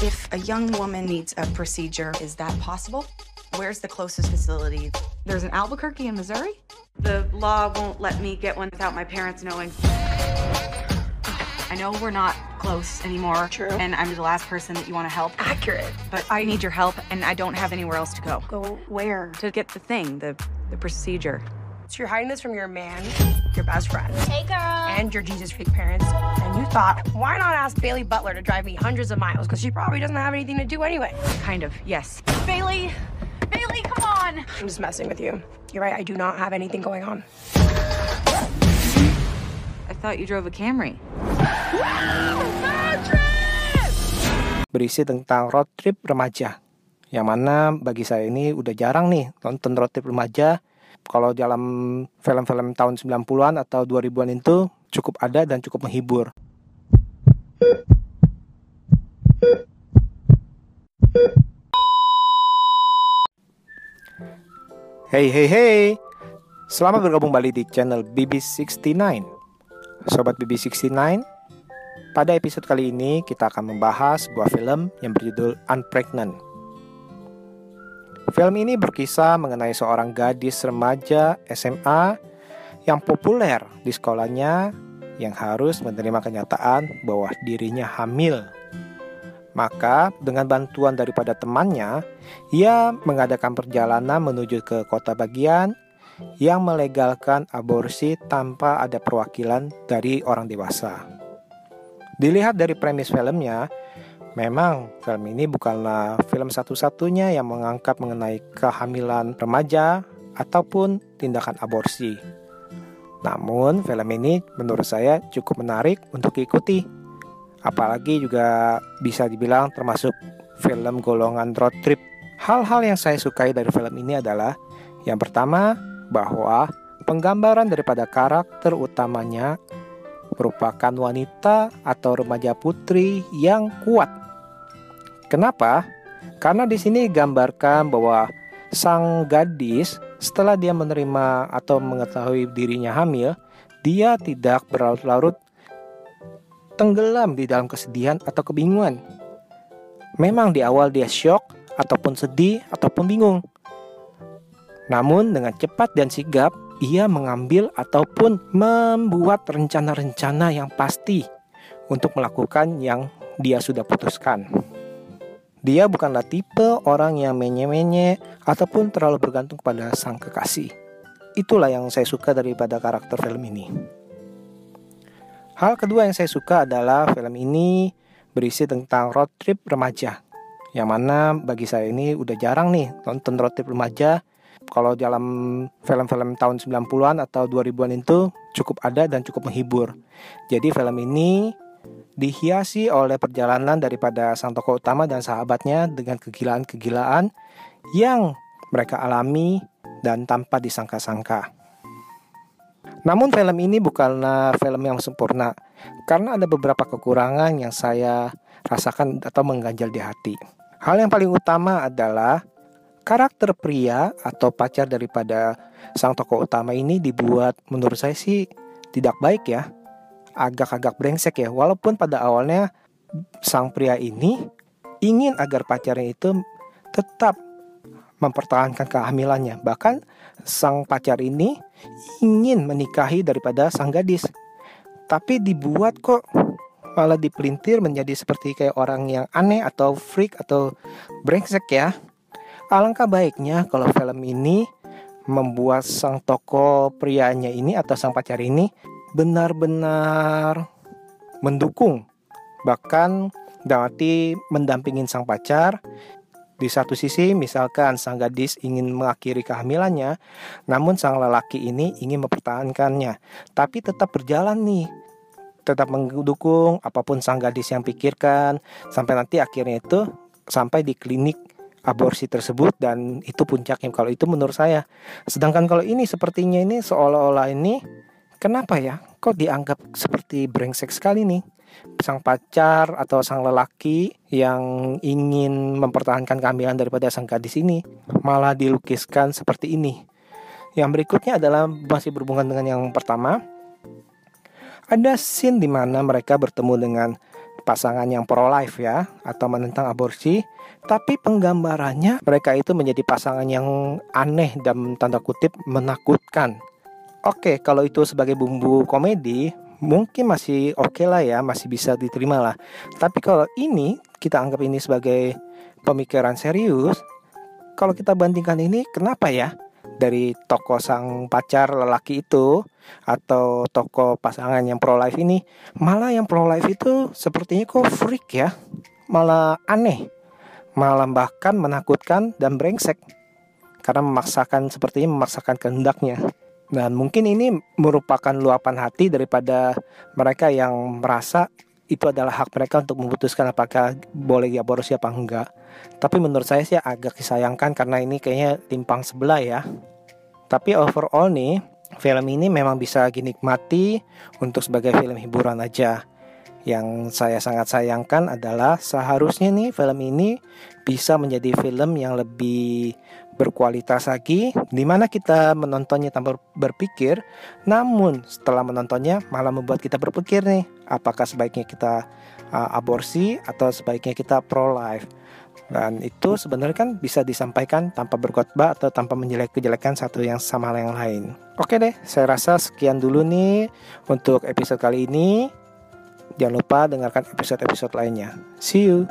If a young woman needs a procedure, is that possible? Where's the closest facility? There's an Albuquerque in Missouri? The law won't let me get one without my parents knowing. I know we're not close anymore. True. And I'm the last person that you want to help. Accurate. But I need your help, and I don't have anywhere else to go. Go where? To get the thing, the, the procedure. So you're hiding this from your man, your best friend, Hey, girl. And your Jesus freak parents. And you thought, why not ask Bailey Butler to drive me hundreds of miles? Because she probably doesn't have anything to do anyway. Kind of, yes. Bailey! Bailey, come on! I'm just messing with you. You're right, I do not have anything going on. I thought you drove a Camry. berisi tentang road trip remaja. Yang mana bagi saya ini udah jarang nih nonton road trip remaja. Kalau dalam film-film tahun 90-an atau 2000-an itu cukup ada dan cukup menghibur. Hey hey hey. Selamat bergabung kembali di channel BB69. Sobat BB69, pada episode kali ini kita akan membahas sebuah film yang berjudul Unpregnant. Film ini berkisah mengenai seorang gadis remaja SMA yang populer di sekolahnya yang harus menerima kenyataan bahwa dirinya hamil. Maka dengan bantuan daripada temannya, ia mengadakan perjalanan menuju ke kota bagian yang melegalkan aborsi tanpa ada perwakilan dari orang dewasa. Dilihat dari premis filmnya, memang film ini bukanlah film satu-satunya yang mengangkat mengenai kehamilan remaja ataupun tindakan aborsi. Namun, film ini menurut saya cukup menarik untuk diikuti. Apalagi juga bisa dibilang termasuk film golongan road trip. Hal-hal yang saya sukai dari film ini adalah yang pertama, bahwa penggambaran daripada karakter utamanya merupakan wanita atau remaja putri yang kuat. Kenapa? Karena di sini digambarkan bahwa sang gadis setelah dia menerima atau mengetahui dirinya hamil, dia tidak berlarut-larut tenggelam di dalam kesedihan atau kebingungan. Memang di awal dia shock ataupun sedih ataupun bingung. Namun dengan cepat dan sigap ia mengambil ataupun membuat rencana-rencana yang pasti untuk melakukan yang dia sudah putuskan. Dia bukanlah tipe orang yang menye-menye ataupun terlalu bergantung pada sang kekasih. Itulah yang saya suka daripada karakter film ini. Hal kedua yang saya suka adalah film ini berisi tentang road trip remaja. Yang mana bagi saya ini udah jarang nih nonton road trip remaja. Kalau dalam film-film tahun 90-an atau 2000-an itu cukup ada dan cukup menghibur. Jadi film ini dihiasi oleh perjalanan daripada sang tokoh utama dan sahabatnya dengan kegilaan-kegilaan yang mereka alami dan tanpa disangka-sangka. Namun film ini bukanlah film yang sempurna karena ada beberapa kekurangan yang saya rasakan atau mengganjal di hati. Hal yang paling utama adalah karakter pria atau pacar daripada sang tokoh utama ini dibuat menurut saya sih tidak baik ya. Agak-agak brengsek ya. Walaupun pada awalnya sang pria ini ingin agar pacarnya itu tetap mempertahankan kehamilannya. Bahkan sang pacar ini ingin menikahi daripada sang gadis. Tapi dibuat kok malah dipelintir menjadi seperti kayak orang yang aneh atau freak atau brengsek ya. Alangkah baiknya kalau film ini membuat sang tokoh prianya ini atau sang pacar ini benar-benar mendukung bahkan berarti mendampingin sang pacar di satu sisi, misalkan sang gadis ingin mengakhiri kehamilannya, namun sang lelaki ini ingin mempertahankannya, tapi tetap berjalan nih, tetap mendukung apa pun sang gadis yang pikirkan, sampai nanti akhirnya itu sampai di klinik aborsi tersebut dan itu puncaknya kalau itu menurut saya. Sedangkan kalau ini sepertinya ini seolah-olah ini kenapa ya? Kok dianggap seperti brengsek sekali nih? sang pacar atau sang lelaki yang ingin mempertahankan kehamilan daripada sang gadis ini malah dilukiskan seperti ini. Yang berikutnya adalah masih berhubungan dengan yang pertama. Ada scene di mana mereka bertemu dengan pasangan yang pro life ya atau menentang aborsi tapi penggambarannya mereka itu menjadi pasangan yang aneh dan tanda kutip menakutkan oke kalau itu sebagai bumbu komedi mungkin masih oke okay lah ya masih bisa diterima lah. Tapi kalau ini kita anggap ini sebagai pemikiran serius kalau kita bandingkan ini kenapa ya? Dari toko sang pacar lelaki itu atau toko pasangan yang pro life ini malah yang pro life itu sepertinya kok freak ya. Malah aneh. Malah bahkan menakutkan dan brengsek. Karena memaksakan sepertinya memaksakan kehendaknya dan mungkin ini merupakan luapan hati daripada mereka yang merasa itu adalah hak mereka untuk memutuskan apakah boleh diaborsi apa enggak. Tapi menurut saya sih agak disayangkan karena ini kayaknya timpang sebelah ya. Tapi overall nih, film ini memang bisa dinikmati untuk sebagai film hiburan aja. Yang saya sangat sayangkan adalah seharusnya nih film ini bisa menjadi film yang lebih berkualitas lagi di mana kita menontonnya tanpa berpikir namun setelah menontonnya malah membuat kita berpikir nih apakah sebaiknya kita uh, aborsi atau sebaiknya kita pro life dan itu sebenarnya kan bisa disampaikan tanpa berkhotbah atau tanpa menjelek kejelekan satu yang sama yang lain. Oke deh, saya rasa sekian dulu nih untuk episode kali ini. Jangan lupa dengarkan episode-episode lainnya. See you.